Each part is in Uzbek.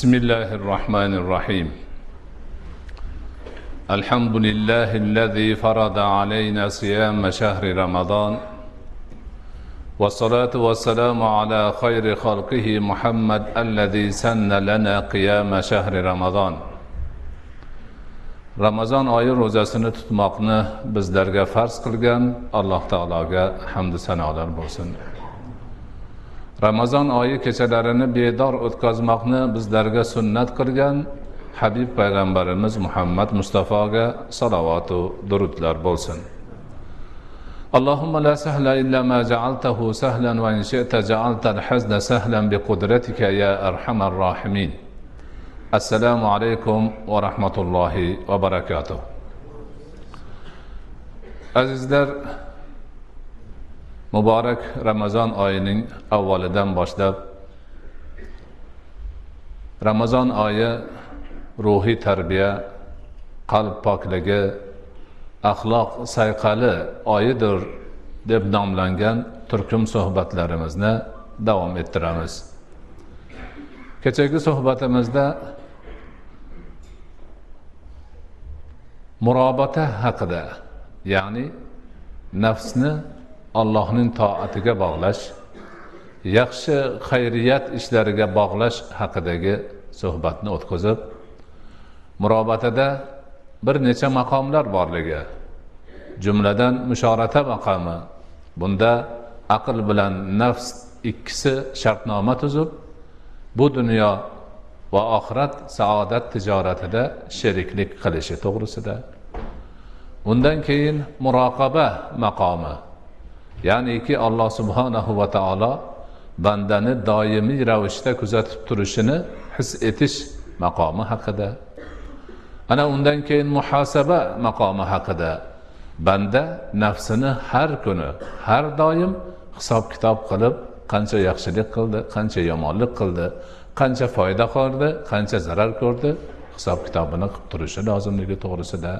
بسم الله الرحمن الرحيم. الحمد لله الذي فرض علينا صيام شهر رمضان. والصلاة والسلام على خير خلقه محمد الذي سن لنا قيام شهر رمضان. ramazon oyi ro'zasini tutmoqni bizlarga farz qilgan. Alloh taologa hamdu sanolar bo'lsin. ramazon oyi kechalarini bedor o'tkazmoqni bizlarga sunnat qilgan habib payg'ambarimiz muhammad mustafoga salovatu durudlar bo'lsin. اللهم لا سهل إلا ما جعلته سهلا وإن شئت جعلت الحزن سهلا بقدرتك يا أرحم الراحمين assalomu alaykum va rahmatullohi va barakatuh. Azizlar muborak ramazon oyining avvalidan boshlab ramazon oyi ruhiy tarbiya qalb pokligi axloq sayqali oyidir deb nomlangan turkum suhbatlarimizni davom ettiramiz. Kechagi suhbatimizda murobata haqida ya'ni nafsni allohning toatiga bog'lash yaxshi xayriyat ishlariga bog'lash haqidagi suhbatni o'tkazib murobatada bir necha maqomlar borligi jumladan mushorata maqomi bunda aql bilan nafs ikkisi shartnoma tuzib bu dunyo va oxirat saodat tijoratida sheriklik qilishi to'g'risida. Undan keyin muroqaba maqomi ya'niki alloh subhanahu va taolo bandani doimiy ravishda kuzatib turishini his etish maqomi haqida. Ana undan keyin muhosaba maqomi haqida. Banda nafsini har kuni har doim hisob kitob qilib qancha yaxshilik qildi qancha yomonlik qildi qancha foyda ko'rdi qancha zarar ko'rdi hisob kitobini qilib turishi lozimligi to'g'risida.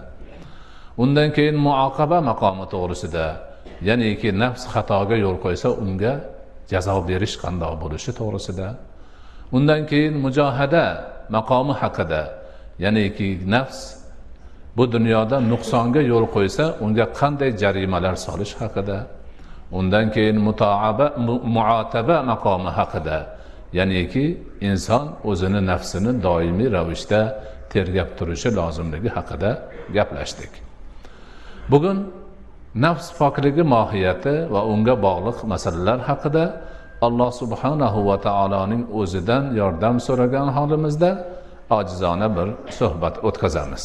Undan keyin muoqaba maqomi to'g'risida. Ya'niki nafs xatoga yo'l qo'ysa unga jazo berish qandoq bo'lishi to'g'risida. Undan keyin mujohada maqomi haqida ya'niki nafs bu dunyoda nuqsonga yo'l qo'ysa unga qanday jarimalar solish haqida. Undan keyin mutoaba muotaba maqomi haqida ya'niki inson o'zini nafsini doimiy ravishda tergab turishi lozimligi haqida gaplashdik. Bugun nafs pokligi mohiyati va unga bog'liq masalalar haqida alloh subhanahu va taoloning o'zidan yordam so'ragan holimizda ojizona bir suhbat o'tkazamiz.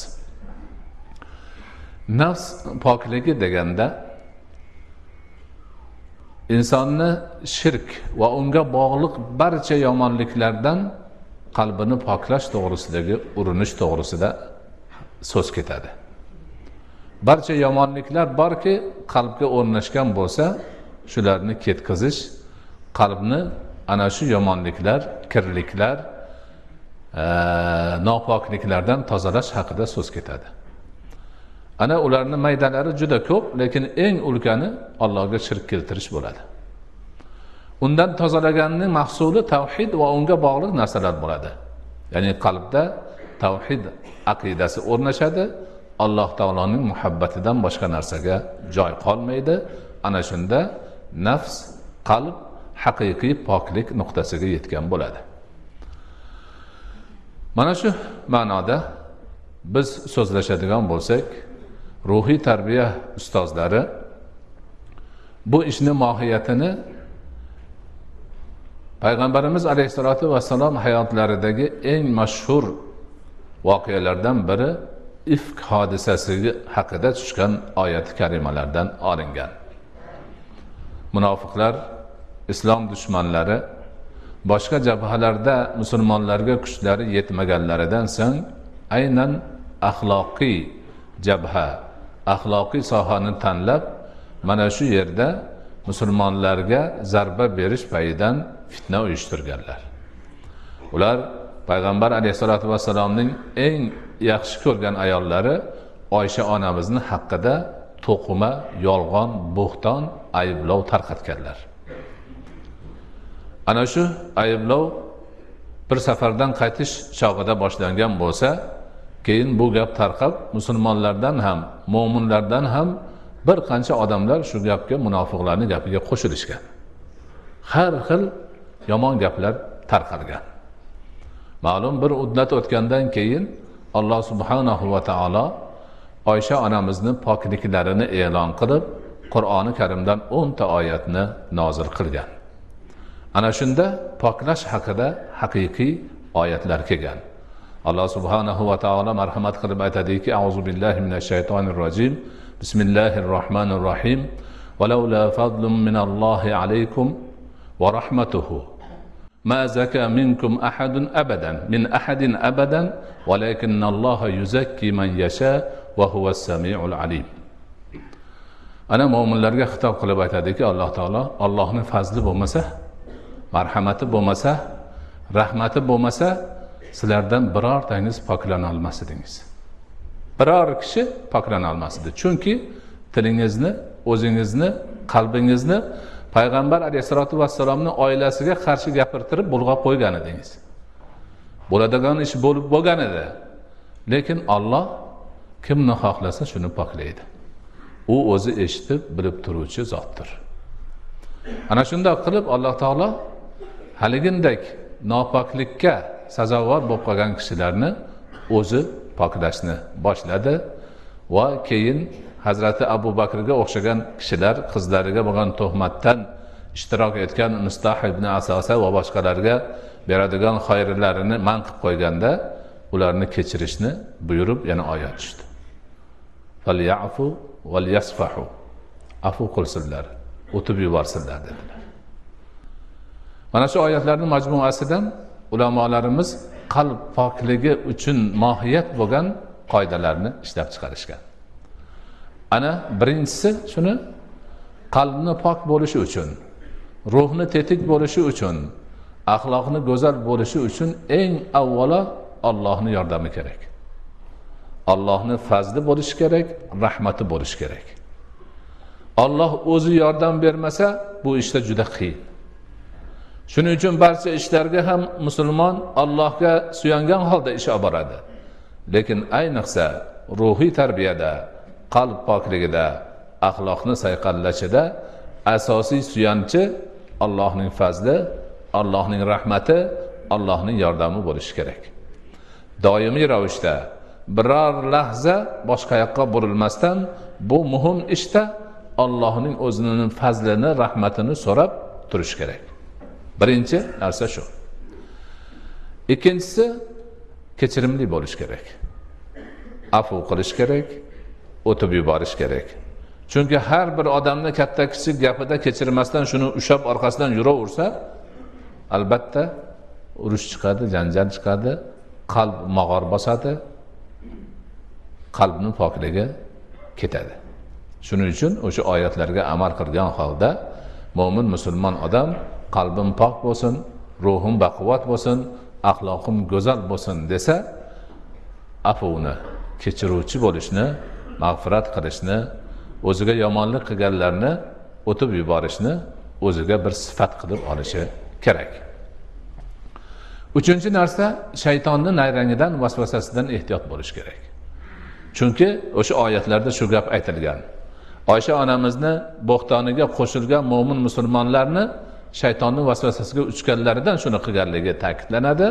Nafs pokligi deganda insonni shirk va unga bog'liq barcha yomonliklardan qalbini poklash to'g'risidagi urinish to'g'risida so'z ketadi. Barcha yomonliklar borki qalbga o'rnashgan bo'lsa shularni ketkazish qalbni ana shu yomonliklar kirliklar e, nopokliklardan tozalash haqida so'z ketadi. Ana ularni maydalari juda ko'p lekin eng ulkani allohga shirk keltirish bo'ladi. Undan tozalaganning mahsuli tavhid va unga bog'liq narsalar bo'ladi. Ya'ni qalbda tavhid aqidasi o'rnashadi alloh taoloning muhabbatidan boshqa narsaga joy qolmaydi. Ana shunda nafs qalb haqiqiy poklik nuqtasiga yetgan bo'ladi. Mana shu ma'noda biz so'zlashadigan bo'lsak ruhiy tarbiya ustozlari bu ishni mohiyatini payg'ambarimiz alayhissalotu vassalom hayotlaridagi eng mashhur voqealardan biri ifk hodisasi haqida tushgan oyati karimalardan olingan. Munofiqlar islom dushmanlari boshqa jabhalarda musulmonlarga kuchlari yetmaganlaridan so'ng aynan axloqiy jabha axloqiy sohani tanlab mana shu yerda musulmonlarga zarba berish payidan fitna uyushtirganlar. Ular payg'ambar alayhissalotu vassalomning eng yaxshi ko'rgan ayollari oysha onamizni haqida to'qima yolg'on bo'xton ayblov tarqatganlar. Ana shu ayblov bir safardan qaytish chog'ida boshlangan bo'lsa keyin bu gap tarqab musulmonlardan ham mo'minlardan ham bir qancha odamlar shu gapga munofiqlarni gapiga qo'shilishgan. Har xil yomon gaplar tarqalgan. Ma'lum bir muddat o'tgandan keyin alloh subhanahu va taolo oysha onamizni pokliklarini e'lon qilib qur'oni karimdan o'nta oyatni nozil qilgan. Ana shunda poklash haqida haqiqiy oyatlar kelgan. Alloh subhanahu va taolo marhamat qilib aytadiki azu billahi minash shaytonir rojim. Bismillahir rohmanir rohim ولولا فضل من الله عليكم ورحمته ما زكى منكم أحد أبدا من أحد أبدا ولكن الله يزكي من يشاء وهو السميع العليم ana mo'minlarga xitob qilib aytadiki alloh taolo ollohni fazli bo'lmasa marhamati bo'lmasa rahmati bo'lmasa sizlardan birortangiz poklanolmas edingiz. Biror kishi poklanolmas edi. Chunki tilingizni o'zingizni qalbingizni payg'ambar alayhissalotu vassalomni oilasiga qarshi gapirtirib bulg'ab qo'ygan edingiz. Bo'ladigan ish bo'lib bo'lgan edi. Lekin olloh kimni xohlasa shuni poklaydi. U o'zi eshitib bilib turuvchi zotdir. Ana shundoq qilib alloh taolo haligindek nopoklikka sazovor bo'lib qolgan kishilarni o'zi poklashni boshladi va keyin hazrati abu bakrga o'xshagan kishilar qizlariga bo'lgan tuhmatdan ishtirok etgan mustah ibn asosa va boshqalarga beradigan xayrlarini man qilib qo'yganda ularni kechirishni buyurib yana oyat tushdi falyafu val yasfahu afu qilsinlar o'tib yuborsinlar dedilar. Mana shu oyatlarni majmuasidan ulamolarimiz qalb pokligi uchun mohiyat bo'lgan qoidalarni ishlab chiqarishgan. Ana birinchisi shuni qalbni pok bo'lishi uchun ruhni tetik bo'lishi uchun axloqni go'zal bo'lishi uchun eng avvalo ollohni yordami kerak. Ollohni fazli bo'lishi kerak rahmati bo'lishi kerak. Olloh o'zi yordam bermasa bu ishda juda qiyin. Shuning uchun barcha ishlarga ham musulmon allohga suyangan holda ish olib boradi lekin ayniqsa ruhiy tarbiyada qalb pokligida axloqni sayqallashida asosiy suyanchi allohning fazli allohning rahmati allohning yordami bo'lishi kerak. Doimiy ravishda biror lahza boshqa yoqqa burilmasdan bu muhim ishda Allohning o'zini fazlini rahmatini so'rab turish kerak. Birinchi narsa shu. Ikkinchisi kechirimli bo'lish kerak. Afu qilish kerak. O'tib yuborish kerak. Chunki har bir odamni katta kichik gapida kechirmasdan shuni ushlab orqasidan yuraversa albatta urush chiqadi janjal chiqadi qalb mog'or bosadi qalbni pokligi ketadi. Shuning uchun o'sha oyatlarga amal qilgan holda mo'min musulmon odam qalbim pok bo'lsin ruhim baquvvat bo'lsin axloqim go'zal bo'lsin desa afuvni kechiruvchi bo'lishni mag'firat qilishni o'ziga yomonlik qilganlarni o'tib yuborishni o'ziga bir sifat qilib olishi kerak. Uchinchi narsa shaytonni nayrangidan vasvasasidan ehtiyot bo'lish kerak. Chunki o'sha oyatlarda shu gap aytilgan. Oysha onamizni bo'xtoniga qo'shilgan mo'min musulmonlarni shaytonni vasvasasiga uchganlaridan shuni qilganligi ta'kidlanadi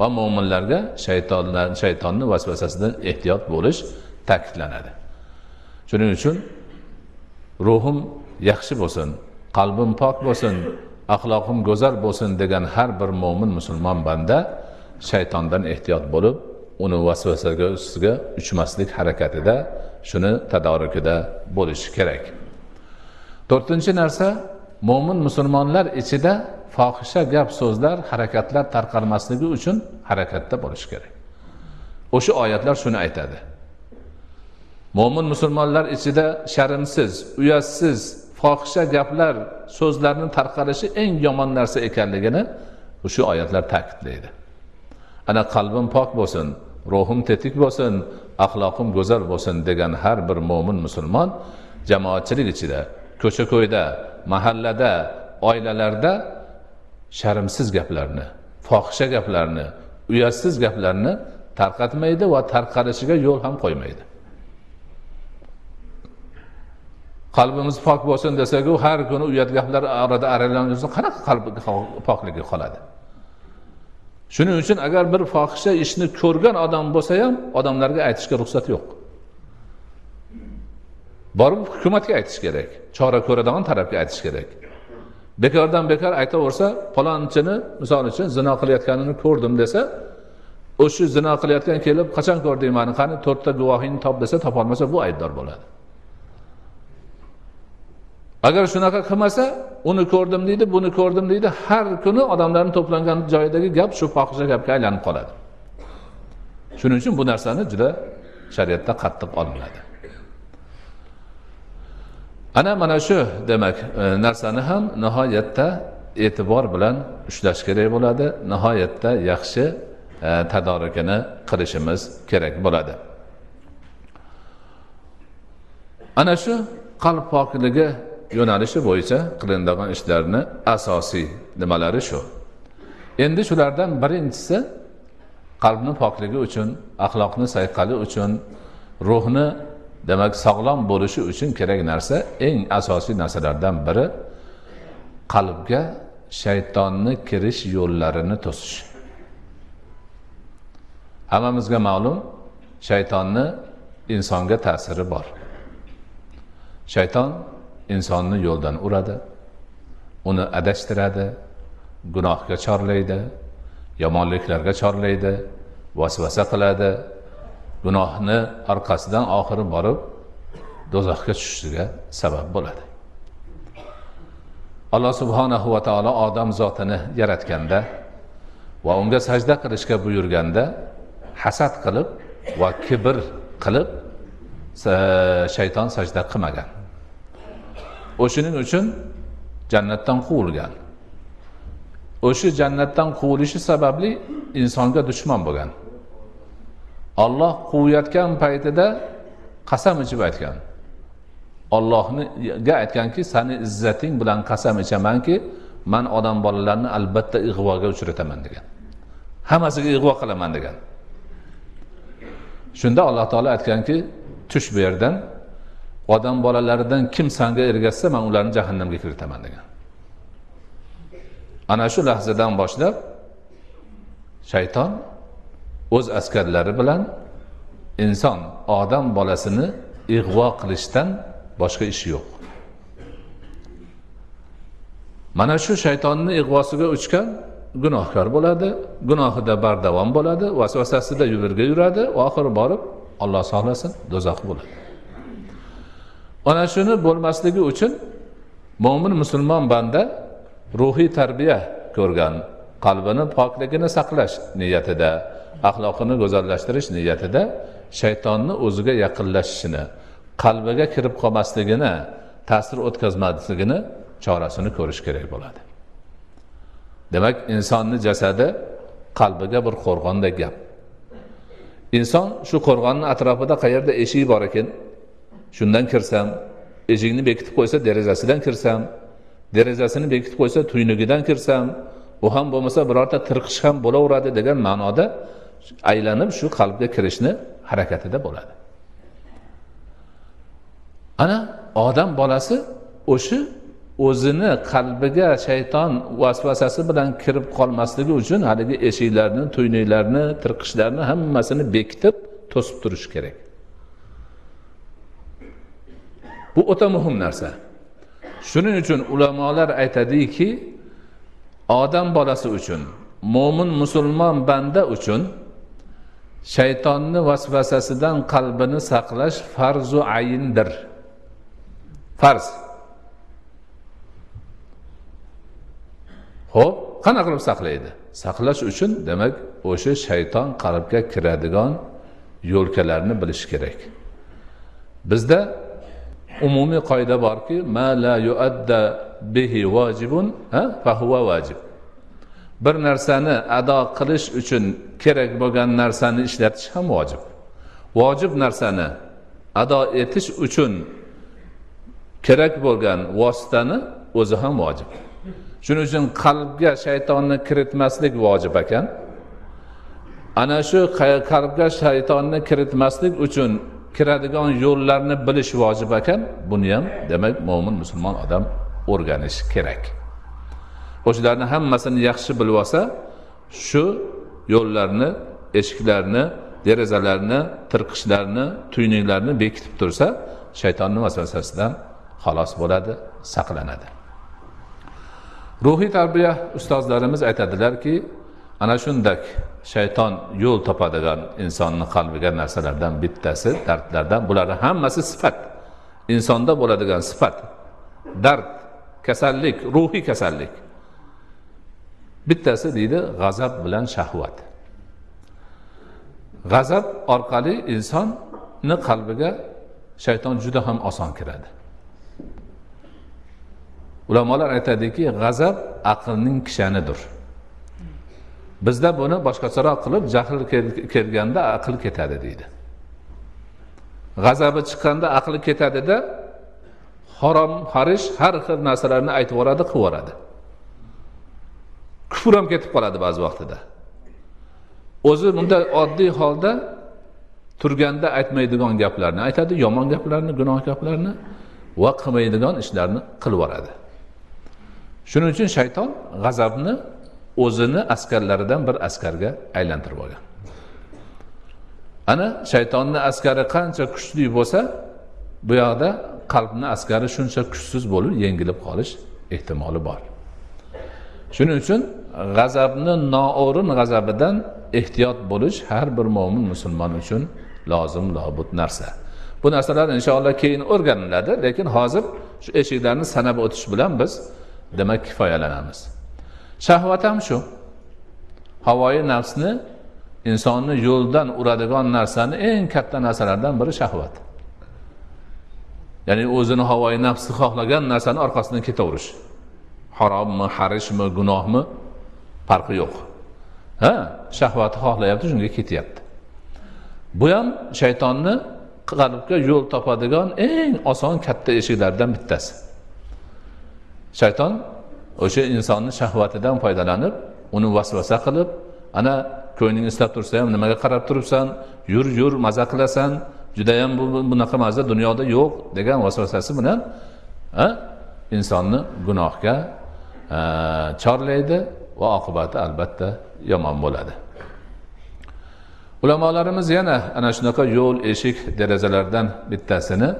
va mo'minlarga shaytonlar shaytonni vasvasasidan ehtiyot bo'lish ta'kidlanadi. Shuning uchun ruhim yaxshi bo'lsin qalbim pok bo'lsin axloqim go'zal bo'lsin degan har bir mo'min musulmon banda shaytondan ehtiyot bo'lib uni vasvasaga ustiga uchmaslik harakatida shuni tadorikida bo'lishi kerak. To'rtinchi narsa mo'min musulmonlar ichida fohisha gap so'zlar harakatlar tarqalmasligi uchun harakatda bo'lish kerak. O'sha oyatlar shuni aytadi. Mo'min musulmonlar ichida sharmsiz uyatsiz fohisha gaplar so'zlarni tarqalishi eng yomon narsa ekanligini shu oyatlar ta'kidlaydi. Ana qalbim pok bo'lsin ruhim tetik bo'lsin axloqim go'zal bo'lsin degan har bir mo'min musulmon jamoatchilik ichida ko'cha ko'yda mahallada oilalarda sharmsiz gaplarni fohisha gaplarni uyatsiz gaplarni tarqatmaydi va tarqalishiga yo'l ham qo'ymaydi. Qalbimiz pok bo'lsin desaku har kuni uyat gaplar orada aralansa qanaqa qalb pokligi qoladi? Shuning uchun agar bir fohisha ishni ko'rgan odam bo'lsa ham odamlarga aytishga ruxsat yo'q. Borib hukumatga aytish kerak chora ko'radigan tarafga aytish kerak. Bekordan bekor aytaversa palonchini misol uchun zino qilayotganini ko'rdim desa o'sha zino qilayotgan kelib qachon ko'rding mani? Qani to'rtta guvohingni top desa topolmasa bu aybdor bo'ladi. Agar shunaqa qilmasa uni ko'rdim deydi buni ko'rdim deydi har kuni odamlarni to'plangan joyidagi gap shu fohisha gapga aylanib qoladi. Shuning uchun bu narsani juda shariatda qattiq olinadi ana mana shu demak e, narsani ham nihoyatda e'tibor bilan ushlash kerak bo'ladi. Nihoyatda yaxshi e, tadorigini qilishimiz kerak bo'ladi. Ana shu qalb pokligi yo'nalishi bo'yicha qilinadigan ishlarni asosiy nimalari shu. Endi shulardan birinchisi qalbni pokligi uchun axloqni sayqali uchun ruhni demak sog'lom bo'lishi uchun kerak narsa eng asosiy narsalardan biri qalbga shaytonni kirish yo'llarini to'sish. Hammamizga ma'lum shaytonni insonga ta'siri bor. Shayton insonni yo'ldan uradi uni adashtiradi gunohga chorlaydi yomonliklarga chorlaydi vasvasa qiladi gunohni orqasidan oxiri borib do'zaxga tushishiga sabab bo'ladi. Alloh subhanahu va taolo odam zotini yaratganda va unga sajda qilishga buyurganda hasad qilib va kibr qilib shayton sajda qilmagan. O'shaning uchun jannatdan quvilgan o'sha jannatdan quvilishi sababli insonga dushman bo'lgan. Olloh quvayotgan paytida qasam ichib aytgan. Ollohniga aytganki sani izzating bilan qasam ichamanki man odam bolalarni albatta ig'voga uchrataman degan. Hammasiga ig'vo qilaman degan. Shunda alloh taolo aytganki tush bu yerdan odam bolalaridan kim sanga ergashsa man ularni jahannamga kiritaman degan. Ana shu lahzadan boshlab shayton o'z askarlari bilan inson odam bolasini ig'vo qilishdan boshqa ishi yo'q. Mana shu shaytonni ig'vosiga uchgan gunohkor bo'ladi gunohida bardavom bo'ladi vasvasasida birga yuradi oxiri borib olloh saqlasin do'zax bo'ladi. Ana shuni bo'lmasligi uchun mo'min musulmon banda ruhiy tarbiya ko'rgan qalbini pokligini saqlash niyatida axloqini go'zallashtirish niyatida shaytonni o'ziga yaqinlashishini qalbiga kirib qolmasligini ta'sir o'tkazmasligini chorasini ko'rish kerak bo'ladi. Demak insonni jasadi qalbiga bir qo'rg'ondek gap. Inson shu qo'rg'onni atrofida qayerda eshik bor ekan? Shundan kirsam eshikni bekitib qo'ysa derazasidan kirsam derazasini bekitib qo'ysa tuynugidan kirsam u ham bo'lmasa birorta tirqish ham bo'laveradi degan ma'noda aylanib shu qalbga kirishni harakatida bo'ladi. Ana odam bolasi o'sha o'zini qalbiga shayton vasvasasi bilan kirib qolmasligi uchun haligi eshiklarni tuynuklarni tirqishlarni hammasini bekitib to'sib turish kerak. Bu o'ta muhim narsa. Shuning uchun ulamolar aytadiki odam bolasi uchun mo'min musulmon banda uchun shaytonni vasvasasidan qalbini saqlash farzu ayindir. Farz. Ho'p qanaqa qilib saqlaydi? Saqlash uchun demak o'sha shayton qalbga kiradigan yo'lkalarni bilish kerak. Bizda umumiy qoida borki ma la yuadda bihi vojibun fahuva vojib bir narsani ado qilish uchun kerak bo'lgan narsani ishlatish ham vojib vojib narsani ado etish uchun kerak bo'lgan vositani o'zi ham vojib shuning uchun qalbga shaytonni kiritmaslik vojib ekan. Ana shu qalbga shaytonni kiritmaslik uchun kiradigan yo'llarni bilish vojib ekan buni ham demak mo'min musulmon odam o'rganishi kerak. O'shalarni hammasini yaxshi bilib olsa shu yo'llarni eshiklarni derazalarni tirqishlarni tuynuklarni bekitib tursa shaytonni vasvasasidan xalos bo'ladi saqlanadi. Ruhiy tarbiya ustozlarimiz aytadilarki ana shundak shayton yo'l topadigan insonni qalbiga narsalardan bittasi dardlardan bularni hammasi sifat. Insonda bo'ladigan sifat. Dard kasallik ruhiy kasallik. Bittasi deydi g'azab bilan shahvat. G'azab orqali insonni qalbiga shayton juda ham oson kiradi. Ulamolar aytadiki g'azab aqlning kishanidir. Bizda buni boshqacharoq qilib jahl kelganda aql ketadi deydi. G'azabi chiqqanda aqli ketadida harom harish har xil narsalarni aytib yuboradi qilib yuboradi. Kufr ham ketib qoladi ba'zi vaqtida. O'zi bunda oddiy holda turganda aytmaydigan gaplarni aytadi yomon gaplarni gunoh gaplarni va qilmaydigan ishlarni qilib yuboradi. Shuning uchun shayton g'azabni o'zini askarlaridan bir askarga aylantirib olgan. Ana shaytonni askari qancha kuchli bo'lsa bu yoqda qalbni askari shuncha kuchsiz bo'lib yengilib qolish ehtimoli bor. Shuning uchun g'azabni noo'rin g'azabidan ehtiyot bo'lish har bir mo'min musulmon uchun lozim lobud narsa. Bu narsalar inshaalloh keyin o'rganiladi lekin hozir shu eshiklarni sanab o'tish bilan biz demak kifoyalanamiz. Shahvat ham shu. Havoyi nafsni insonni yo'ldan uradigan narsani eng katta narsalardan biri shahvat. Ya'ni o'zini havoyi nafsi xohlagan narsani orqasidan ketaverish harommi harishmi gunohmi farqi yo'q. Ha shahvati xohlayapti shunga ketyapti. Bu ham shaytonni qalbga yo'l topadigan eng oson katta eshiklardan bittasi. Shayton o'sha insonni shahvatidan foydalanib uni vasvasa qilib ana ko'ngling ishlab tursa ham nimaga qarab turibsan yur yur maza qilasan judayam bu bunaqa maza dunyoda yo'q degan vasvasasi bilan insonni gunohga chorlaydi va oqibati albatta yomon bo'ladi. Ulamolarimiz yana ana shunaqa yo'l eshik derazalardan bittasini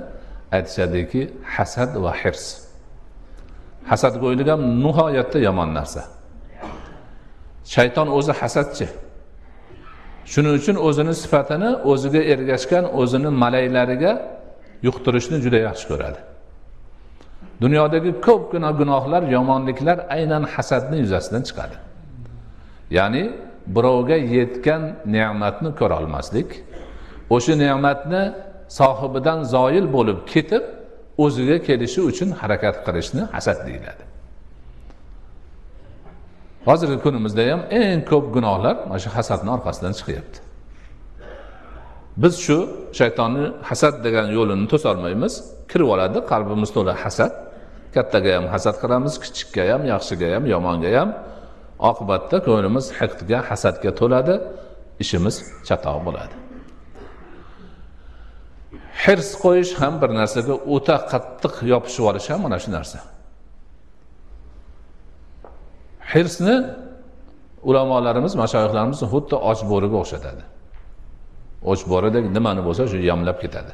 aytishadiki hasad va hirs. Hasadgo'ylik ham nihoyatda yomon narsa. Shayton o'zi hasadchi. Shuning uchun o'zini sifatini o'ziga ergashgan o'zini malaylariga yuqtirishni juda yaxshi ko'radi. Dunyodagi ko'pgina gunohlar yomonliklar aynan hasadni yuzasidan chiqadi. Ya'ni birovga yetgan ne'matni ko'rolmaslik o'sha ne'matni sohibidan zoyil bo'lib ketib o'ziga kelishi uchun harakat qilishni hasad deyiladi. Hozirgi kunimizda ham eng ko'p gunohlar mana shu hasadni orqasidan chiqyapti. Biz shu shaytonni hasad degan yo'lini to'solmaymiz kirib oladi qalbimiz to'la hasad. Kattaga ham hasad qilamiz kichikka ham yaxshiga ham yomonga ham. Oqibatda ko'nglimiz hiqdga hasadga to'ladi ishimiz chatoq bo'ladi. Hirs qo'yish ham bir narsaga o'ta qattiq yopishib olish ham mana shu narsa. Hirsni ulamolarimiz mashoyihlarimiz xuddi och bo'riga o'xshatadi. Och bo'ridek nimani bo'lsa shu yamlab ketadi.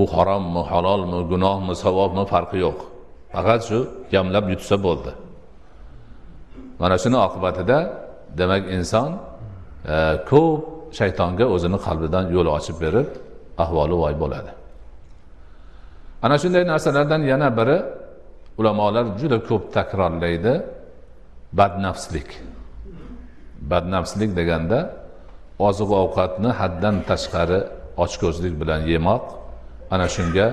U harommi halolmi gunohmi savobmi farqi yo'q. Faqat shu yamlab yutsa bo'ldi. Mana shuni oqibatida demak inson e, ko'p shaytonga o'zini qalbidan yo'l ochib berib ahvoli voy bo'ladi. Ana shunday narsalardan yana biri ulamolar juda ko'p takrorlaydi badnafslik. Badnafslik deganda oziq ovqatni haddan tashqari ochko'zlik bilan yemoq ana shunga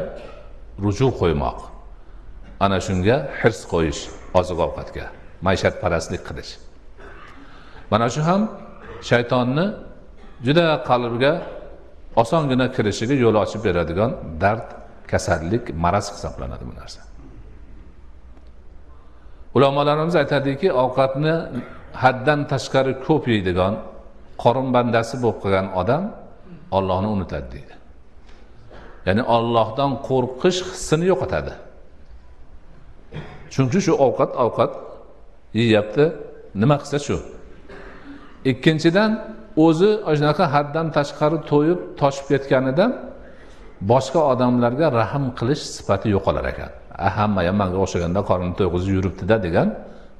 ruju qo'ymoq ana shunga hirs qo'yish oziq ovqatga maishatparastlik qilish. Mana shu ham shaytonni juda qalbga osongina kirishiga yo'l ochib beradigan dard kasallik maraz hisoblanadi bu narsa. Ulamolarimiz aytadiki ovqatni haddan tashqari ko'p yeydigan qorin bandasi bo'lib qolgan odam ollohni unutadi deydi. Ya'ni ollohdan qo'rqish hissini yo'qotadi. Chunki shu ovqat ovqat yeyapti. Nima qilsa shu. Ikkinchidan o'zi shunaqa haddan tashqari to'yib toshib ketganidan boshqa odamlarga rahm qilish sifati yo'qolar ekan. Hamma ham manga o'xshaganda qornini to'yg'izib yuribdida degan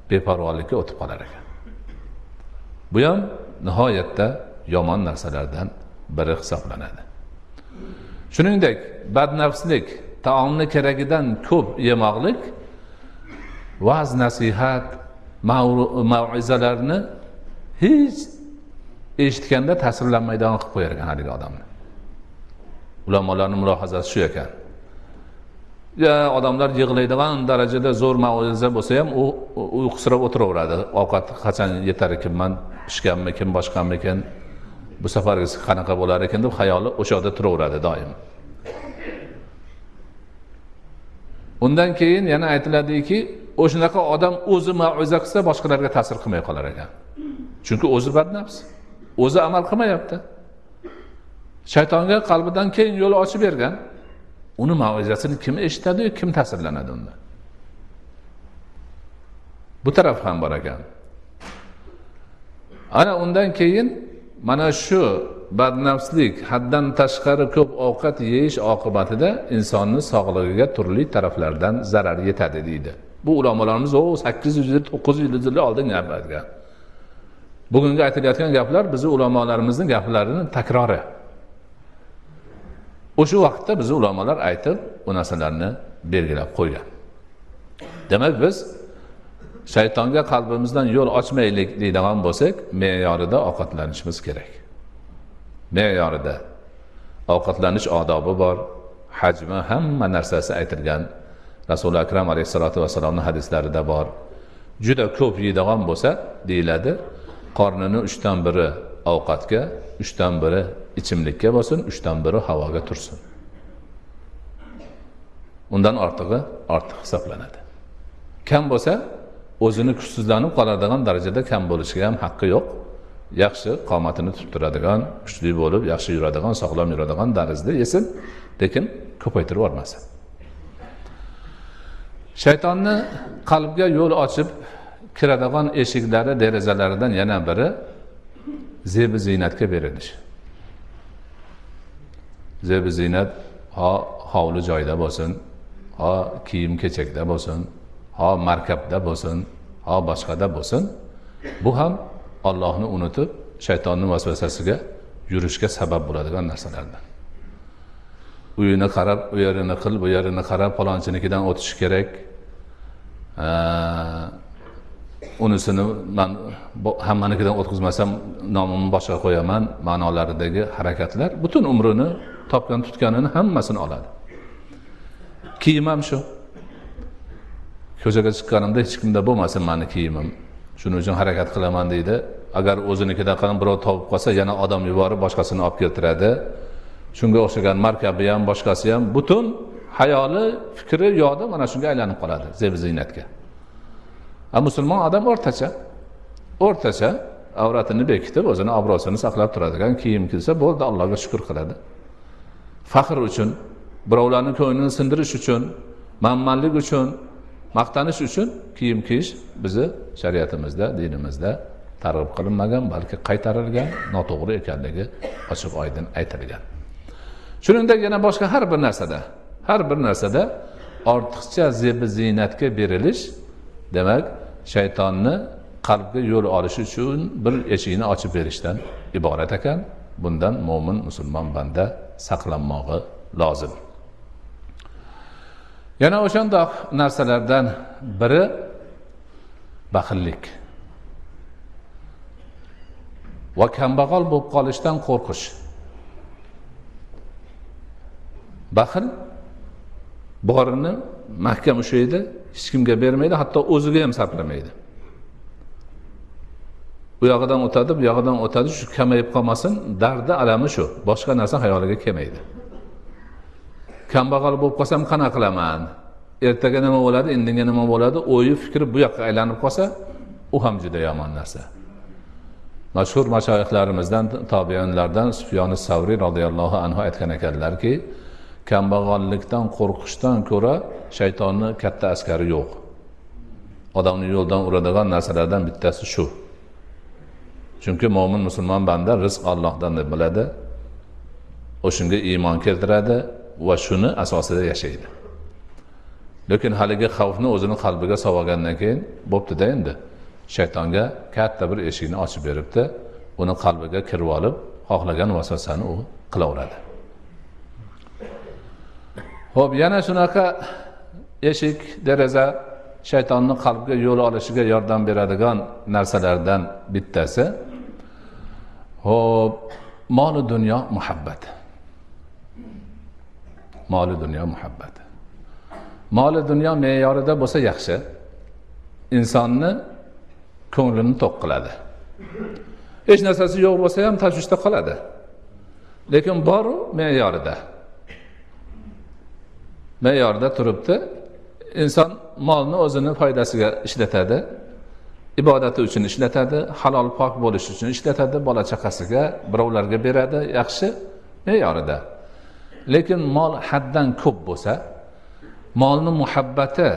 beparvolikka o'tib qolar ekan. Bu ham nihoyatda yomon narsalardan biri hisoblanadi. Shuningdek badnafslik taomni keragidan ko'p yemoqlik va'z nasihat maizalarni hech eshitganda ta'sirlanmaydigan qilib qo'yar ekan haligi odamni. Ulamolarni mulohazasi shu ekan. Ya odamlar yig'laydigan darajada zo'r maiza bo'lsa ham u uyqusirab o'tiraveradi. Ovqat qachon yetar ekanman pishganmikin boshqamikin bu safargisi qanaqa bo'lar ekan deb xayoli o'sha yoqda turaveradi doim. Undan keyin yana aytiladiki o'shanaqa odam o'zi maiza qilsa boshqalarga ta'sir qilmay qolar ekan. Chunki o'zi badnafs. O'zi amal qilmayapti. Shaytonga qalbidan keyin yo'l ochib bergan. Uni mavizasini kim eshitadiyu kim ta'sirlanadi undan bu taraf ham bor ekan. Ana undan keyin mana shu badnafslik haddan tashqari ko'p ovqat yeyish oqibatida insonni sog'lig'iga turli taraflardan zarar yetadi deydi. Bu ulamolarimiz o sakkiz yuz yil to'qqiz yuz yil oldin gap aytgan bugungi aytilayotgan gaplar bizni ulamolarimizni gaplarini takrori. O'sha vaqtda bizni ulamolar aytib bu narsalarni belgilab qo'ygan. Demak biz shaytonga qalbimizdan yo'l ochmaylik deydigan bo'lsak me'yorida ovqatlanishimiz kerak. Me'yorida ovqatlanish odobi bor. Hajmi hamma narsasi aytilgan. Rasuli akram alayhissalotu vassalomni hadislarida bor. Juda ko'p yeydigan bo'lsa deyiladi qornini uchdan biri ovqatga uchdan biri ichimlikka bo'lsin uchdan biri havoga tursin. Undan ortig'i ortiq hisoblanadi. Kam bo'lsa o'zini kuchsizlanib qoladigan darajada kam bo'lishiga ham haqqi yo'q. Yaxshi qomatini tutib turadigan kuchli bo'lib yaxshi yuradigan sog'lom yuradigan tarzda yesin lekin ko'paytirib yubormasin. Shaytonni qalbga yo'l ochib kiradigan eshiklari derazalaridan yana biri zebi ziynatga berilish zebi ziynat ho hovli joyda bo'lsin ho kiyim kechakda bo'lsin ho markabda bo'lsin ho boshqada bo'lsin bu ham ollohni unutib shaytonni vasvasasiga yurishga sabab bo'ladigan narsalardan uyini qarab u yerini qil bu yerini qarab palonchinikidan o'tish kerak. Unisini man hammanikidan o'tkazmasam nomimni boshqa qo'yaman ma'nolaridagi harakatlar butun umrini topgan tutganini hammasini oladi. Kiyim ham shu. Ko'chaga chiqqanimda hech kimda bo'lmasin mani kiyimim. Shuning uchun harakat qilaman deydi. Agar o'zinikida qilib birov topib qolsa yana odam yuborib boshqasini olib keltiradi. Shunga o'xshagan markabi ham boshqasi ham butun hayoli fikri yodi mana shunga aylanib qoladi zeb ziynatga. A musulmon odam o'rtacha. O'rtacha avratini bekitib o'zini obro'sini saqlab turadigan kiyim kiysa bo'ldi allohga shukur qiladi. Faxr uchun birovlarni ko'nglini sindirish uchun manmanlik uchun maqtanish uchun kiyim kiyish bizni shariatimizda dinimizda targ'ib qilinmagan balki qaytarilgan noto'g'ri ekanligi ochiq oydin aytilgan. Shuningdek yana boshqa har bir narsada har bir narsada ortiqcha zebi ziynatga berilish demak shaytonni qalbga yo'l olishi uchun bir eshikni ochib berishdan iborat ekan. Bundan mo'min musulmon banda saqlanmog'i lozim. Yana o'shandoq narsalardan biri baxillik. Va kambag'al bo'lib qolishdan qo'rqish. Baxil borini mahkam ushlaydi hech kimga bermaydi hatto o'ziga ham sarflamaydi. U yog'idan o'tadi bu yog'idan o'tadi shu kamayib qolmasin dardi alami shu boshqa narsa xayoliga kelmaydi. Kambag'al bo'lib qolsam qanaqa qilaman? Ertaga nima bo'ladi indinga nima bo'ladi o'yi fikri bu yoqqa aylanib qolsa u ham juda yomon narsa. Mashhur mashoyihlarimizdan tobiinlardan sufyoni savriy roziyallohu anhu aytgan ekanlarki kambag'allikdan qo'rqishdan ko'ra shaytonni katta askari yo'q. Odamni yo'ldan uradigan narsalardan bittasi shu. Chunki mo'min musulmon banda rizq allohdan deb biladi o'shanga iymon keltiradi va shuni asosida yashaydi. Lekin haligi xavfni o'zini qalbiga solib olgandan keyin bo'ptida endi. Shaytonga katta bir eshikni ochib beribdi uni qalbiga kirib olib xohlagan vasvasani u qilaveradi. Ho'p yana shunaqa eshik deraza shaytonni qalbga yo'l olishiga yordam beradigan narsalardan bittasi. Ho'p moli dunyo muhabbati moli dunyo muhabbati moli dunyo me'yorida bo'lsa yaxshi. Insonni ko'nglini to'q qiladi. Hech narsasi yo'q bo'lsa ham tashvishda qoladi. Lekin boru me'yorida. Me'yorda turibdi. Inson molni o'zini foydasiga ishlatadi ibodati uchun ishlatadi halol pok bo'lish uchun ishlatadi bola chaqasiga birovlarga beradi yaxshi me'yorida. Lekin mol haddan ko'p bo'lsa molni muhabbati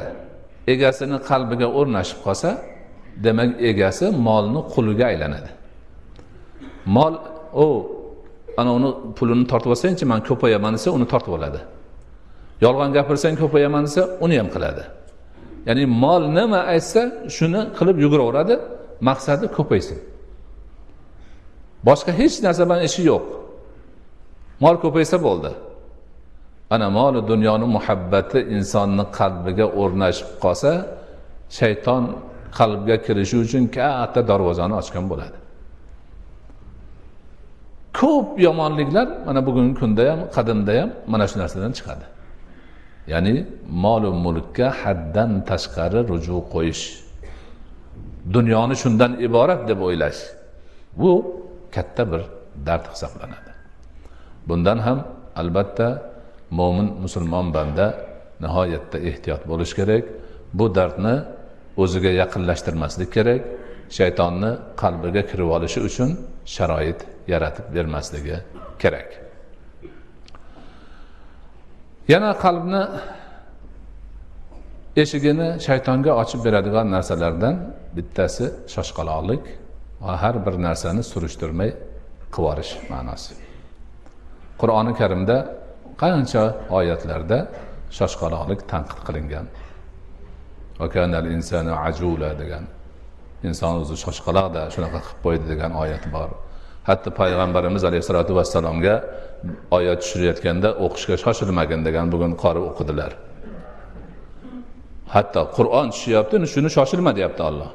egasini qalbiga o'rnashib qolsa demak egasi molni quliga aylanadi. Mol u ana uni pulini tortib olsangchi man ko'payaman desa uni tortib oladi. Yolg'on gapirsang ko'payaman desa uni ham qiladi. Ya'ni mol nima aytsa shuni qilib yuguraveradi maqsadi ko'paysin. Boshqa hech narsa bilan ishi yo'q. Mol ko'paysa bo'ldi. Ana moli dunyoni muhabbati insonni qalbiga o'rnashib qolsa shayton qalbga kirishi uchun katta darvozani ochgan bo'ladi. Ko'p yomonliklar mana bugungi kunda ham qadimda ham mana shu narsadan chiqadi. Ya'ni molu mulkka haddan tashqari ruju qo'yish. Dunyoni shundan iborat deb o'ylash. Bu katta bir dard hisoblanadi. Bundan ham albatta mo'min musulmon banda nihoyatda ehtiyot bo'lish kerak. Bu dardni o'ziga yaqinlashtirmaslik kerak. Shaytonni qalbiga kirib olishi uchun sharoit yaratib bermasligi kerak. Yana qalbni eshigini shaytonga ochib beradigan narsalardan bittasi shoshqaloqlik va har bir narsani surishtirmay qilib yuborish ma'nosi. Qur'oni karimda qancha oyatlarda shoshqaloqlik tanqid qilingan. Degan. Inson o'zi shoshqaloqda shunaqa qilib qo'ydi degan oyat bor. Hatto payg'ambarimiz alayhissalotu vassalomga oyat tushirayotganda o'qishga shoshilmagin degan bugun qori o'qidilar. Hatto qur'on tushyapti shuni shoshilma deyapti olloh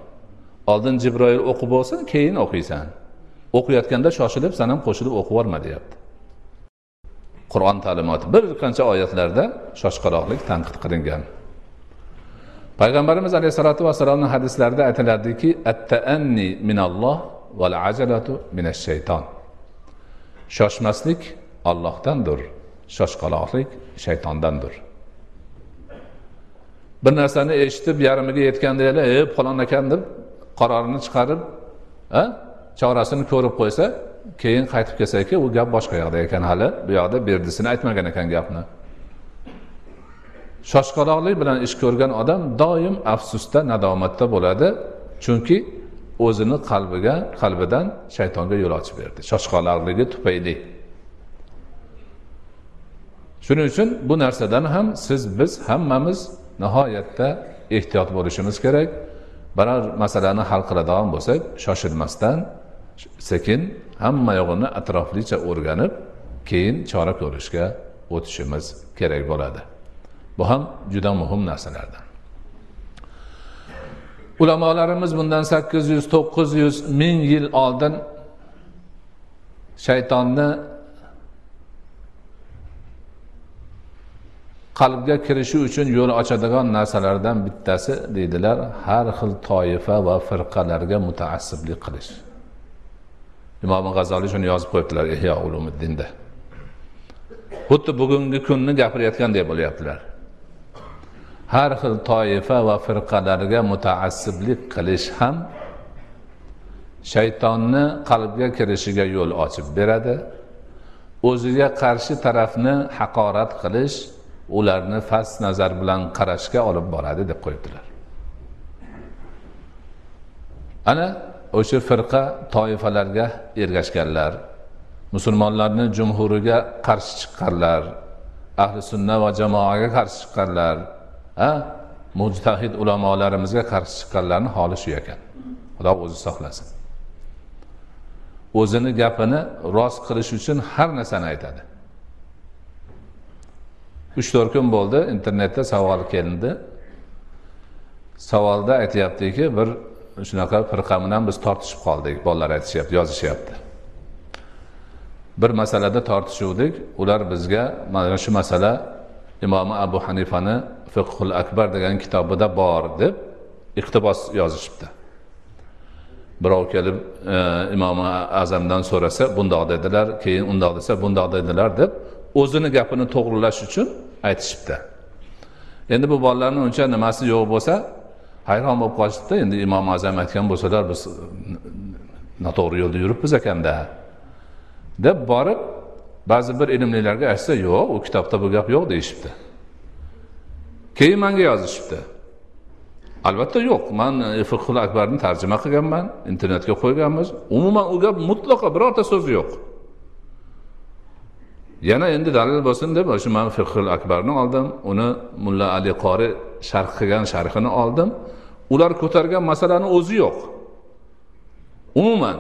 oldin jibroil o'qib bo'lsin keyin o'qiysan. O'qiyotganda shoshilib san ham qo'shilib o'qib yuborma deyapti. Qur'on ta'limoti bir qancha oyatlarda shoshqaloqlik tanqid qilingan. Payg'ambarimiz alayhissalotu vassalomni hadislarida aytiladiki attaanni minalloh val ajalatu minash shayton shoshmaslik ollohdandir shoshqaloqlik shaytondandir. Bir narsani eshitib yarmiga yetganda e falon ekan deb qarorini chiqarib chorasini ko'rib qo'ysa keyin qaytib kelsaki u gap boshqa yoqda ekan hali. Bu yoqda berdisini aytmagan ekan gapni. Shoshqaloqlik bilan ish ko'rgan odam doim afsusda nadomatda bo'ladi. Chunki o'zini qalbiga qalbidan shaytonga yo'l ochib berdi. Shoshqaloqligi tufayli. Shuning uchun bu narsadan ham siz biz hammamiz nihoyatda ehtiyot bo'lishimiz kerak. Biror masalani hal qiladigan bo'lsak shoshilmasdan sekin hamma yog'ini atroflicha o'rganib keyin chora ko'rishga o'tishimiz kerak bo'ladi. Bu ham juda muhim narsalardan. Ulamolarimiz bundan sakkiz yuz to'qqiz yuz ming yil oldin shaytonni qalbga kirishi uchun yo'l ochadigan narsalardan bittasi deydilar har xil toifa va firqalarga mutaassiblik qilish. Imom g'azoliy shuni yozib qo'yibdilar ihyo ulumiddinda xuddi bugungi kunni gapirayotgandek bo'lyaptilar. Har xil toifa va firqalarga mutaassiblik qilish ham shaytonni qalbga kirishiga yo'l ochib beradi. O'ziga qarshi tarafni haqorat qilish ularni past nazar bilan qarashga olib boradi deb qo'yibdilar. Ana o'sha firqa toifalarga ergashganlar musulmonlarni jumhuriga qarshi chiqqanlar ahli sunna va jamoaga qarshi chiqqanlar a mujtahid ulamolarimizga qarshi chiqqanlarni holi shu ekan. Xudo o'zi saqlasin. O'zini gapini rost qilish uchun har narsani aytadi. Uch to'rt kun bo'ldi internetda savol keldi. Savolda aytyaptiki bir shunaqa firqa bilan biz tortishib qoldik bolalar aytishyapti yozishyapti. Bir masalada tortishuvdik ular bizga mana shu masala imomi abu hanifani fiqhul akbar degan kitobida bor deb iqtibos yozishibdi. Birov kelib e, imomi azamdan so'rasa bundoq dedilar keyin undoq desa bundoq dedilar deb o'zini gapini to'g'rilash uchun aytishibdi. Endi bu bolalarni uncha nimasi yo'q bo'lsa hayron bo'lib qolishibdi. Endi imom azam aytgan bo'lsalar biz noto'g'ri yo'lda yuribmiz ekanda deb borib ba'zi bir ilmlilarga aytsa yo'q u kitobda bu gap yo'q deyishibdi. Keyin manga yozishibdi. Albatta yo'q man e, fiqhul akbarni tarjima qilganman internetga qo'yganmiz. Umuman u gap mutlaqo birorta so'zi yo'q. Yana endi dalil bo'lsin deb shu man fiqhul akbarni oldim uni mulla ali qori sharh qilgan sharhini oldim. Ular ko'targan masalani o'zi yo'q. Umuman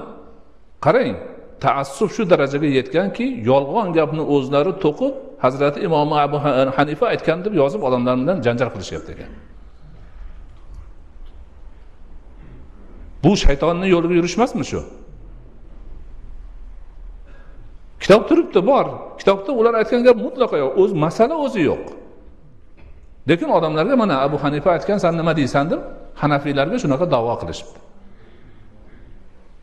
qarang. Taassub shu darajaga yetganki yolg'on gapni o'zlari to'qib hazrati imom abu e, hanifa aytgan deb yozib odamlar bilan janjal qilishyapti ekan. Bu shaytonni yo'liga yurish emasmi shu? Kitob turibdi bor. Kitobda ular aytgan gap mutlaqo yo'q. O'z masala o'zi yo'q. Lekin odamlarga mana abu hanifa aytgan san nima deysan? deb hanafiylarga shunaqa davo qilishibdi.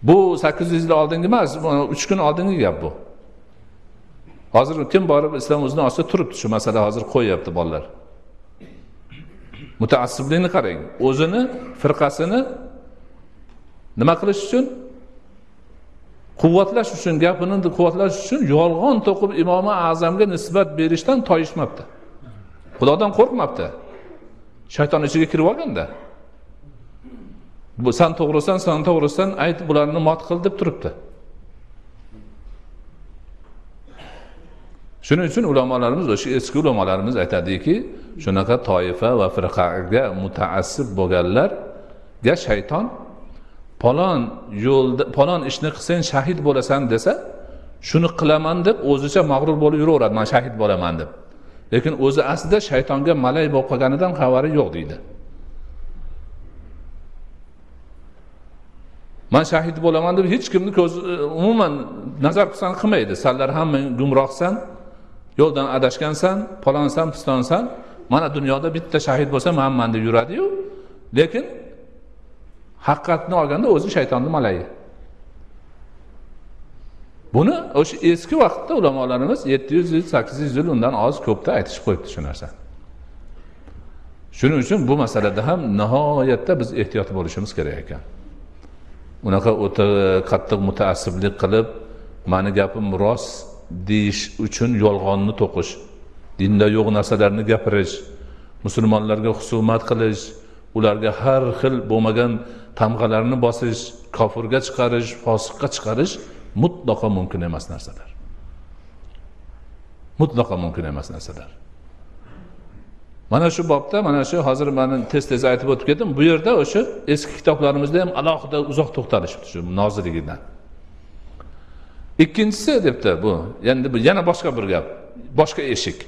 Bu sakkiz yuz yil oldingi emas uch kun oldingi gap bu? Hozir kim borib islom o'zini ostida turibdi shu masala hozir qo'yyapti bolalar. Mutaassiblikni qarang. O'zini firqasini nima qilish uchun? Quvvatlash uchun gapini quvvatlash uchun yolg'on to'qib imomi azamga nisbat berishdan toyishmabdi. Xudodan qo'rqmabdi. Shayton ichiga kirib olganda. Bu san to'g'risan san to'g'risan ayt bularni mot qil deb turibdi. Shuning uchun ulamolarimiz o'sha eski ulamolarimiz aytadiki shunaqa toifa va firqaga mutaassib bo'lganlarga shayton palon yo'lda palon ishni qilsang shahid bo'lasan desa shuni qilaman deb o'zicha mag'rur bo'lib yuraveradi man shahid bo'laman deb. Lekin o'zi aslida shaytonga malay bo'lib qolganidan xabari yo'q deydi. Man shahid bo'laman deb hech kimni ko'zi e, umuman nazar qilsan qilmaydi. Sanlar hamma gumrohsan yo'ldan adashgansan palonsan pistonsan. Mana dunyoda bitta shahid bo'lsa manman deb yuradiyu. Lekin haqiqatni olganda o'zi shaytonni malayi. Buni o'sha eski vaqtda ulamolarimiz yetti yuz yil sakkiz yuz yil undan oz ko'pda aytishib qo'yibdi shu narsani shuning uchun bu masalada ham nihoyatda biz ehtiyot bo'lishimiz kerak ekan. Unaqa o'ta qattiq mutaassiblik qilib mani gapim rost deyish uchun yolg'onni to'qish dinda yo'q narsalarni gapirish musulmonlarga husumat qilish ularga har xil bo'lmagan tamg'alarni bosish kofirga chiqarish fosiqqa chiqarish mutlaqo mumkin emas narsalar. Mutlaqo mumkin emas narsalar. Mana shu bobda mana shu hozir mani tez tez aytib o'tib ketdim. Bu yerda o'sha eski kitoblarimizda ham alohida uzoq to'xtalishibdi shu noziligidan. Ikkinchisi debdi bu. Endi bu yana boshqa bir gap boshqa eshik.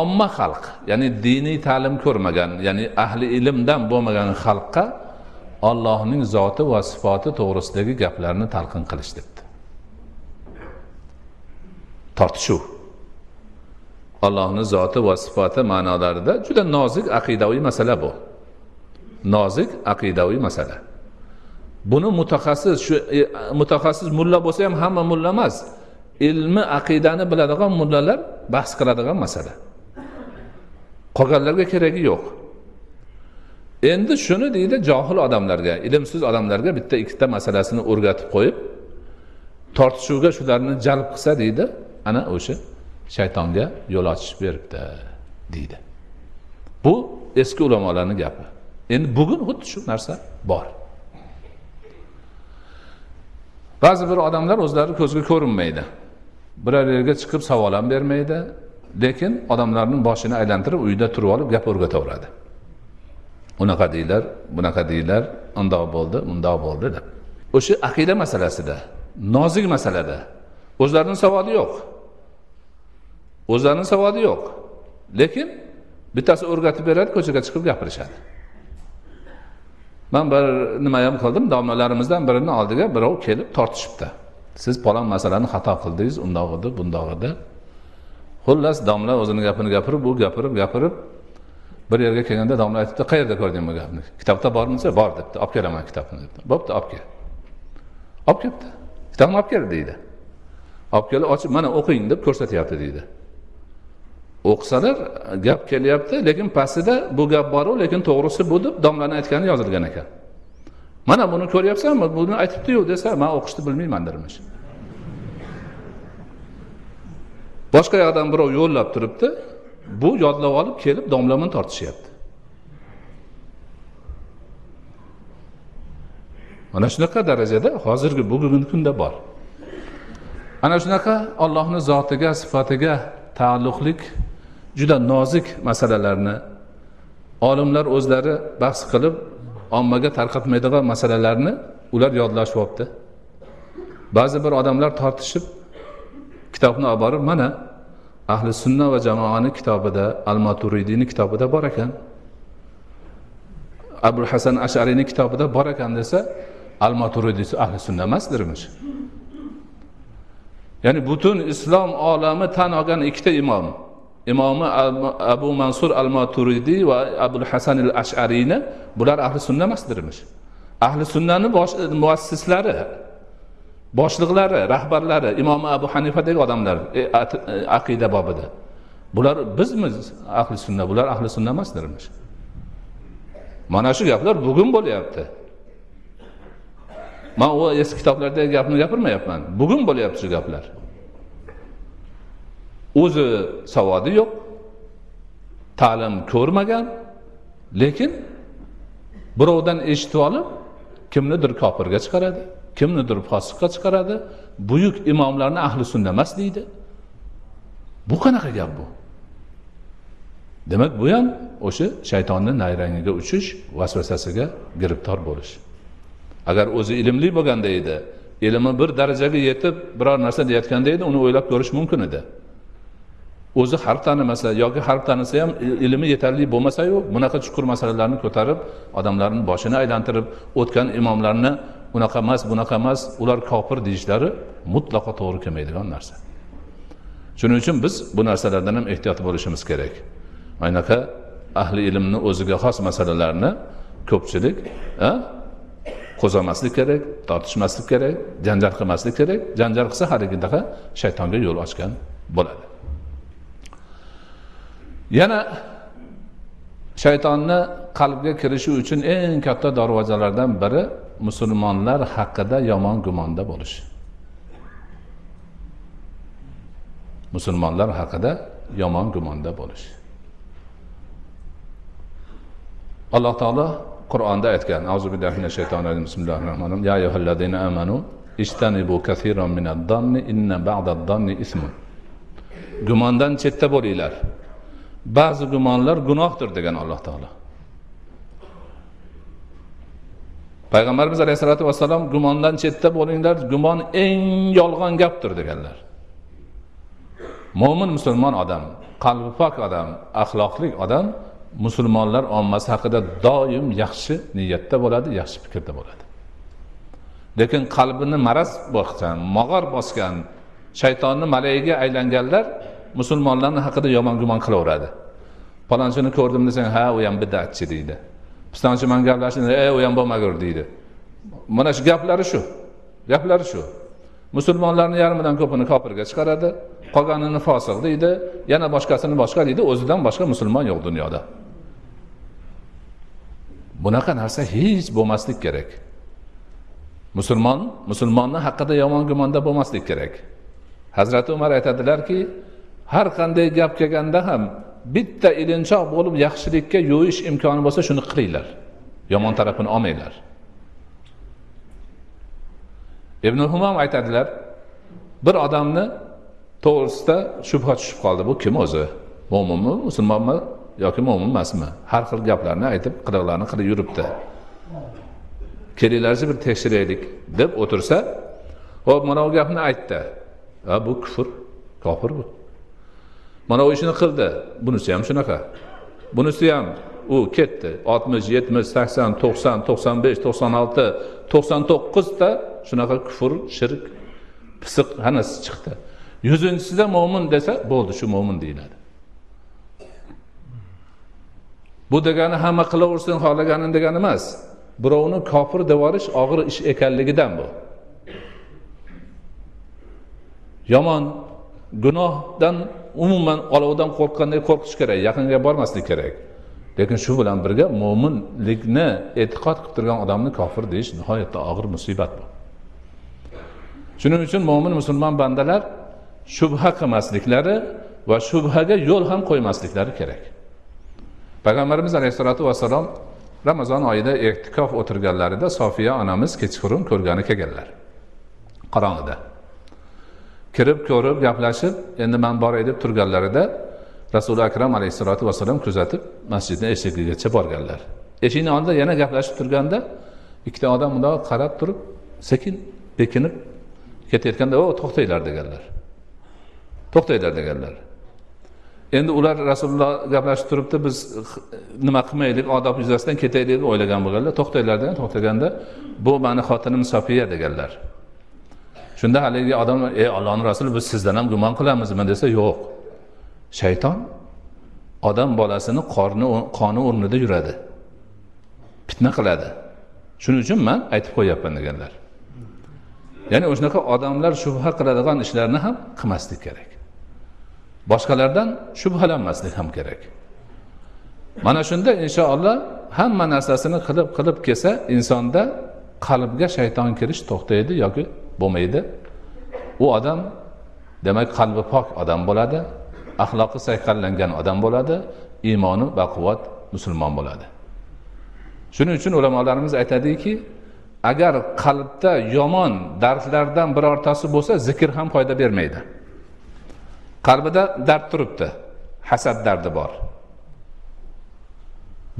Omma xalq ya'ni diniy ta'lim ko'rmagan ya'ni ahli ilmdan bo'lmagan xalqqa ollohning zoti va sifati to'g'risidagi gaplarni talqin qilish debdi. Tortishuv. Allohni zoti va sifati ma'nolarida juda nozik aqidaviy masala bu. Nozik aqidaviy masala. Buni mutaxassis shu e, mutaxassis mulla bo'lsa ham hamma mulla emas. Ilmi aqidani biladigan mullalar bahs qiladigan masala. Qolganlarga keragi yo'q. Endi shuni deydi johil odamlarga ilmsiz odamlarga bitta ikkita masalasini o'rgatib qo'yib tortishuvga shularni jalb qilsa deydi ana o'sha shaytonga yo'l ochib beribdi deydi. Bu eski ulamolarni gapi. Endi bugun xuddi shu narsa bor. Ba'zi bir odamlar o'zlari ko'zga ko'rinmaydi. Biror yerga chiqib savol ham bermaydi lekin odamlarni boshini aylantirib uyda turib olib gap o'rgataveradi. Unaqa deydilar bunaqa deydilar undoq bo'ldi mundoq bo'ldi deb. O'sha aqida masalasida nozik masalada o'zlarini savodi yo'q. O'zlarini savodi yo'q. Lekin bittasi o'rgatib beradi ko'chaga chiqib gapirishadi. Man bir nima ham qildim domlalarimizdan birini oldiga birov kelib tortishibdi. Siz palon masalani xato qildingiz undoq edi bundoq edi xullas domla o'zini gapini gapirib u gapirib gapirib bir yerga kelganda domla aytibdi qayerda ko'rding bu gapni? Kitobda bormi desa bor debdi. Olib kelaman kitobni debdi. Bo'pti olib kel. Olib kelibdi. Kitobni olib kel deydi. Olib kelib ochib mana o'qing deb ko'rsatyapti deydi. O'qisalar gap kelyapti lekin pastida bu gap boru lekin to'g'risi bu deb domlani aytgani yozilgan ekan. Mana buni ko'ryapsanmi? Buni aytibdiyu desa man o'qishni bilmayman dermish. Boshqa yoqdan birov yo'llab turibdi bu yodlab olib kelib domla bilan tortishyapti. Mana shunaqa darajada hozirgi bugungi kunda bor. Ana shunaqa ollohni zotiga sifatiga taalluqlik juda nozik masalalarni olimlar o'zlari bahs qilib ommaga tarqatmaydigan masalalarni ular yodlashib olibdi ba'zi bir odamlar tortishib kitobni olib borib mana ahli sunna va jamoani kitobida al maturidiyni kitobida bor ekan. Abu hasan ashariyni kitobida bor ekan desa al maturidiy ahli sunna emasdirmish? Ya'ni butun islom olami tan olgan ikkita imom. Imomi abu mansur al maturidiy va abul hasan al ashariyni bular ahli sunna emasdirmish. Ahli sunnani muassislari boshliqlari rahbarlari imomi abu hanifadagi odamlar e, e, aqida bobida. Bular bizmiz ahli sunna bular ahli sunna emasdirmish. Mana shu gaplar bugun bo'lyapti. Man u eski kitoblardagi gapni gapirmayapman. Bugun bo'lyapti shu gaplar. O'zi savodi yo'q ta'lim ko'rmagan lekin birovdan eshitib olib kimnidir kofirga chiqaradi kimnidir fosiqqa chiqaradi buyuk imomlarni ahli sunna emas deydi. Bu qanaqa gap bu? Demak bu ham o'sha shaytonni nayrangiga uchish vasvasasiga giribtor bo'lish. Agar o'zi ilmli bo'lganda edi ilmi bir darajaga yetib biror narsa deyayotganda edi uni o'ylab ko'rish mumkin edi. O'zi harf tanimasa yoki harf tanisa ham ilmi yetarli bo'lmasayu bunaqa chuqur masalalarni ko'tarib odamlarni boshini aylantirib o'tgan imomlarni unaqa emas bunaqa emas ular kofir deyishlari mutlaqo to'g'ri kelmaydigan narsa. Shuning uchun biz bu narsalardan ham ehtiyot bo'lishimiz kerak. Aynaqa ahli ilmni o'ziga xos masalalarni ko'pchilik qo'zg'amaslik kerak tortishmaslik kerak janjal qilmaslik kerak. Janjal qilsa haligidaqa shaytonga yo'l ochgan bo'ladi. Yana shaytonni qalbga kirishi uchun eng katta darvozalardan biri musulmonlar haqida yomon gumonda bo'lish. Musulmonlar haqida yomon gumonda bo'lish. Alloh taolo qur'onda aytgan azu billahi minash shaytonir rojim bismillahir rohmanir rohim ya ayyuhallazina amanu ishtanibu kathiran minad donni inna ba'dad donni ismun. Gumondan chetda bo'linglar. Ba'zi gumonlar gunohdir degan alloh taolo. Payg'ambarimiz alayhissalotu vassalom gumondan chetda bo'linglar gumon eng yolg'on gapdir deganlar. Mo'min musulmon odam qalbi pok odam axloqli odam musulmonlar ommasi haqida doim yaxshi niyatda bo'ladi yaxshi fikrda bo'ladi. Lekin qalbini maraz bosgan mog'or bosgan shaytonni malayiga aylanganlar musulmonlarni haqida yomon gumon qilaveradi. Palonchini ko'rdim desang ha u ham bidatchi deydi. Pistonchi bilan gaplashdi e u ham bo'lmagur deydi. Mana shu gaplari shu. Gaplari shu. Musulmonlarni yarmidan ko'pini kofirga chiqaradi qolganini fosiq deydi yana boshqasini boshqa deydi o'zidan boshqa musulmon yo'q dunyoda. Bunaqa narsa hech bo'lmaslik kerak. Musulmon musulmonni haqida yomon gumonda bo'lmaslik kerak. Hazrati umar aytadilarki har qanday gap kelganda ham bitta ilinchoq bo'lib yaxshilikka yo'yish imkoni bo'lsa shuni qilinglar. Yomon tarafini olmanglar. Ibn humom aytadilar bir odamni to'g'risida shubha tushib qoldi. Bu kim o'zi? Mo'minmi musulmonmi yoki mo'min emasmi? Har xil gaplarni aytib qiliqlarni qilib yuribdi. Kelinglarchi bir tekshiraylik deb o'tirsa ho'p mana bu gapni aytdi. Ha bu kufr kofir bu. Mana u ishini qildi. Bunisi ham shunaqa. Bunisi ham u ketdi. Oltmish yetmish sakson to'qson to'qson besh to'qson olti to'qson to'qqizta shunaqa kufr shirk pisiq hammasi chiqdi. Yuzinchisida mo'min desa bo'ldi shu mo'min deyiladi. Bu degani hamma qilaversin xohlaganin degani emas. Birovni kofir deb yuborish og'ir ish ekanligidan bu. Yomon gunohdan umuman olovdan qo'rqqanday qo'rqish kerak yaqinga bormaslik kerak. Lekin shu bilan birga mo'minlikni e'tiqod qilib turgan odamni kofir deyish nihoyatda og'ir musibat bu. Shuning uchun mo'min musulmon bandalar shubha qilmasliklari va shubhaga yo'l ham qo'ymasliklari kerak. Payg'ambarimiz alayhissalotu vassalom ramazon oyida e'tikof o'tirganlarida sofiya onamiz kechqurun ko'rgani kelganlar. Qorong'ida. Kirib ko'rib gaplashib endi man boray deb turganlarida rasuli akram alayhissalotu vassalom kuzatib masjidni eshigigacha borganlar. Eshikni oldida yana gaplashib turganda ikkita odam bundoq qarab turib sekin bekinib ketayotganda o to'xtanglar deganlar. To'xtanglar deganlar. Endi ular rasululloh gaplashib turibdi biz nima qilmaylik odob yuzasidan ketaylik deb o'ylagan bo'lganlar. To'xtanglar degan to'xtaganda bu mani xotinim sofiya deganlar. Shunda haligi odam ey ollohni rasuli biz sizdan ham gumon qilamizmi? desa yo'q. Shayton odam bolasini qorni qoni o'rnida yuradi. Fitna qiladi. Shuning uchun man aytib qo'yyapman deganlar. Ya'ni o'shanaqa odamlar shubha qiladigan ishlarni ham qilmaslik kerak. Boshqalardan shubhalanmaslik ham kerak. Mana shunda inshaalloh hamma narsasini qilib qilib kelsa insonda qalbga shayton kirish to'xtaydi yoki bo'lmaydi. U odam demak qalbi pok odam bo'ladi axloqi sayqallangan odam bo'ladi iymoni baquvvat musulmon bo'ladi. Shuning uchun ulamolarimiz aytadiki agar qalbda yomon dardlardan birortasi bo'lsa zikr ham foyda bermaydi. Qalbida dard turibdi hasad dardi bor.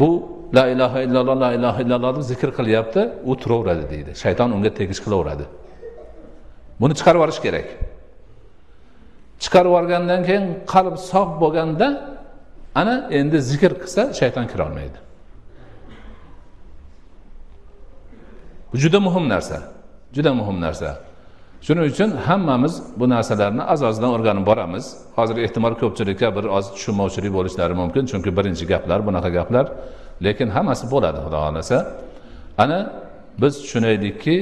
Bu la ilaha illalloh la ilaha illalloh deb zikr qilyapti u turaveradi deydi. Shayton unga tegish qilaveradi. Buni chiqarib yuborish kerak. Chiqarib yuborgandan keyin qalb sog' bo'lganda ana endi zikr qilsa shayton kirolmaydi bu juda muhim narsa juda muhim narsa. Shuning uchun hammamiz bu narsalarni oz ozdan o'rganib boramiz. Hozir ehtimol ko'pchilikka bir oz tushunmovchilik bo'lishlari mumkin chunki birinchi gaplar bunaqa gaplar. Lekin hammasi bo'ladi xudo xohlasa. Ana biz tushunaylikki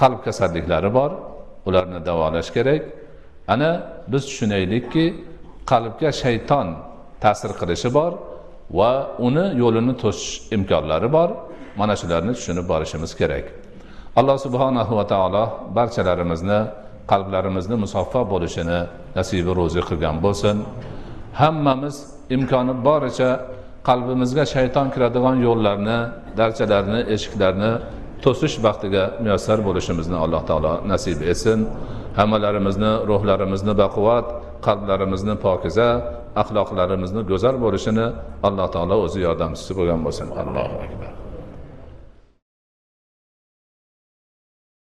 qalb kasalliklari bor. Ularni davolash kerak. Ana biz tushunaylikki qalbga shayton ta'sir qilishi bor va uni yo'lini to'sish imkonlari bor. Mana shularni tushunib borishimiz kerak. Alloh subhanahu va taolo barchalarimizni qalblarimizni musaffo bo'lishini nasibi ro'zi qilgan bo'lsin. Hammamiz imkoni boricha qalbimizga shayton kiradigan yo'llarni darchalarni eshiklarni to'sish baxtiga muyassar bo'lishimizni alloh taolo nasib etsin. Hammalarimizni ruhlarimizni baquvvat qalblarimizni pokiza axloqlarimizni go'zal bo'lishini alloh taolo o'zi yordamchisi bo'lgan bo'lsin. Allohu akbar.